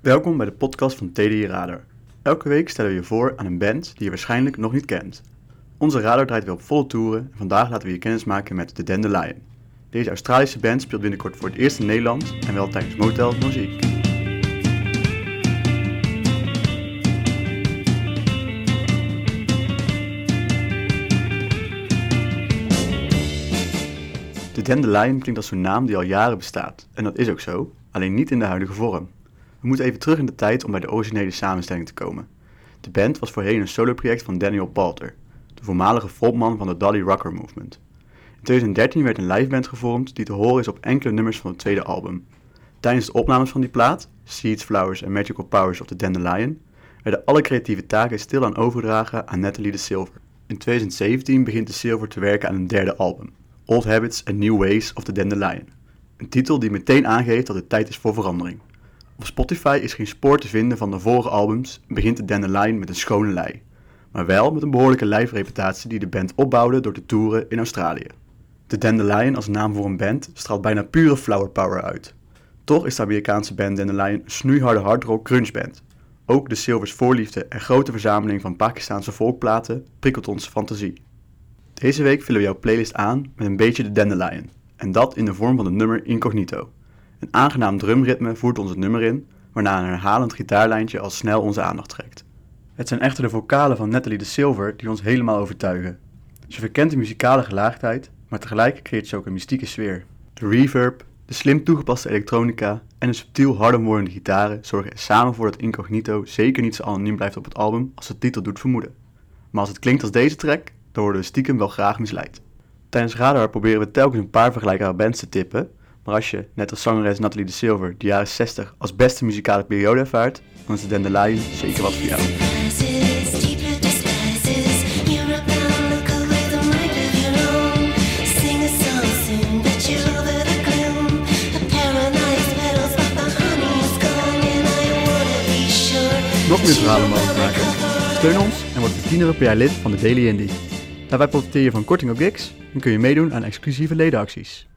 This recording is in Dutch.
Welkom bij de podcast van TDI Radar. Elke week stellen we je voor aan een band die je waarschijnlijk nog niet kent. Onze radar draait weer op volle toeren en vandaag laten we je kennis maken met The Dandelion. Deze Australische band speelt binnenkort voor het eerst in Nederland en wel tijdens Motel Muziek. De Dandelion klinkt als zo'n naam die al jaren bestaat. En dat is ook zo, alleen niet in de huidige vorm. We moeten even terug in de tijd om bij de originele samenstelling te komen. De band was voorheen een soloproject van Daniel Palter, de voormalige frontman van de Dolly Rocker Movement. In 2013 werd een liveband gevormd die te horen is op enkele nummers van het tweede album. Tijdens de opnames van die plaat, Seeds, Flowers en Magical Powers of the Dandelion, werden alle creatieve taken stilaan overgedragen aan Natalie de Silver. In 2017 begint de Silver te werken aan een derde album, Old Habits and New Ways of the Dandelion. Een titel die meteen aangeeft dat het tijd is voor verandering. Op Spotify is geen spoor te vinden van de vorige albums begint de Dandelion met een schone lei. Maar wel met een behoorlijke live-reputatie die de band opbouwde door te toeren in Australië. De Dandelion als naam voor een band straalt bijna pure flower power uit. Toch is de Amerikaanse band Dandelion een snoeiharde hardrock crunchband. Ook de Silvers voorliefde en grote verzameling van Pakistaanse volkplaten prikkelt onze fantasie. Deze week vullen we jouw playlist aan met een beetje de Dandelion. En dat in de vorm van het nummer Incognito. Een aangenaam drumritme voert ons het nummer in, waarna een herhalend gitaarlijntje al snel onze aandacht trekt. Het zijn echter de vocalen van Natalie de Silver die ons helemaal overtuigen. Ze verkent de muzikale gelaagdheid, maar tegelijk creëert ze ook een mystieke sfeer. De reverb, de slim toegepaste elektronica en de subtiel harder wordende gitaren zorgen er samen voor dat Incognito zeker niet zo anoniem blijft op het album als de titel doet vermoeden. Maar als het klinkt als deze track, dan worden we stiekem wel graag misleid. Tijdens Radar proberen we telkens een paar vergelijkbare bands te tippen, maar als je, net als zangeres Natalie de Silver, de jaren 60 als beste muzikale periode ervaart, dan is de Dandelion zeker wat voor jou. Nog meer verhalen mogelijk maken? Steun ons en word voor per jaar lid van de Daily Indie. Daarbij profiteer je van korting op gigs en kun je meedoen aan exclusieve ledenacties.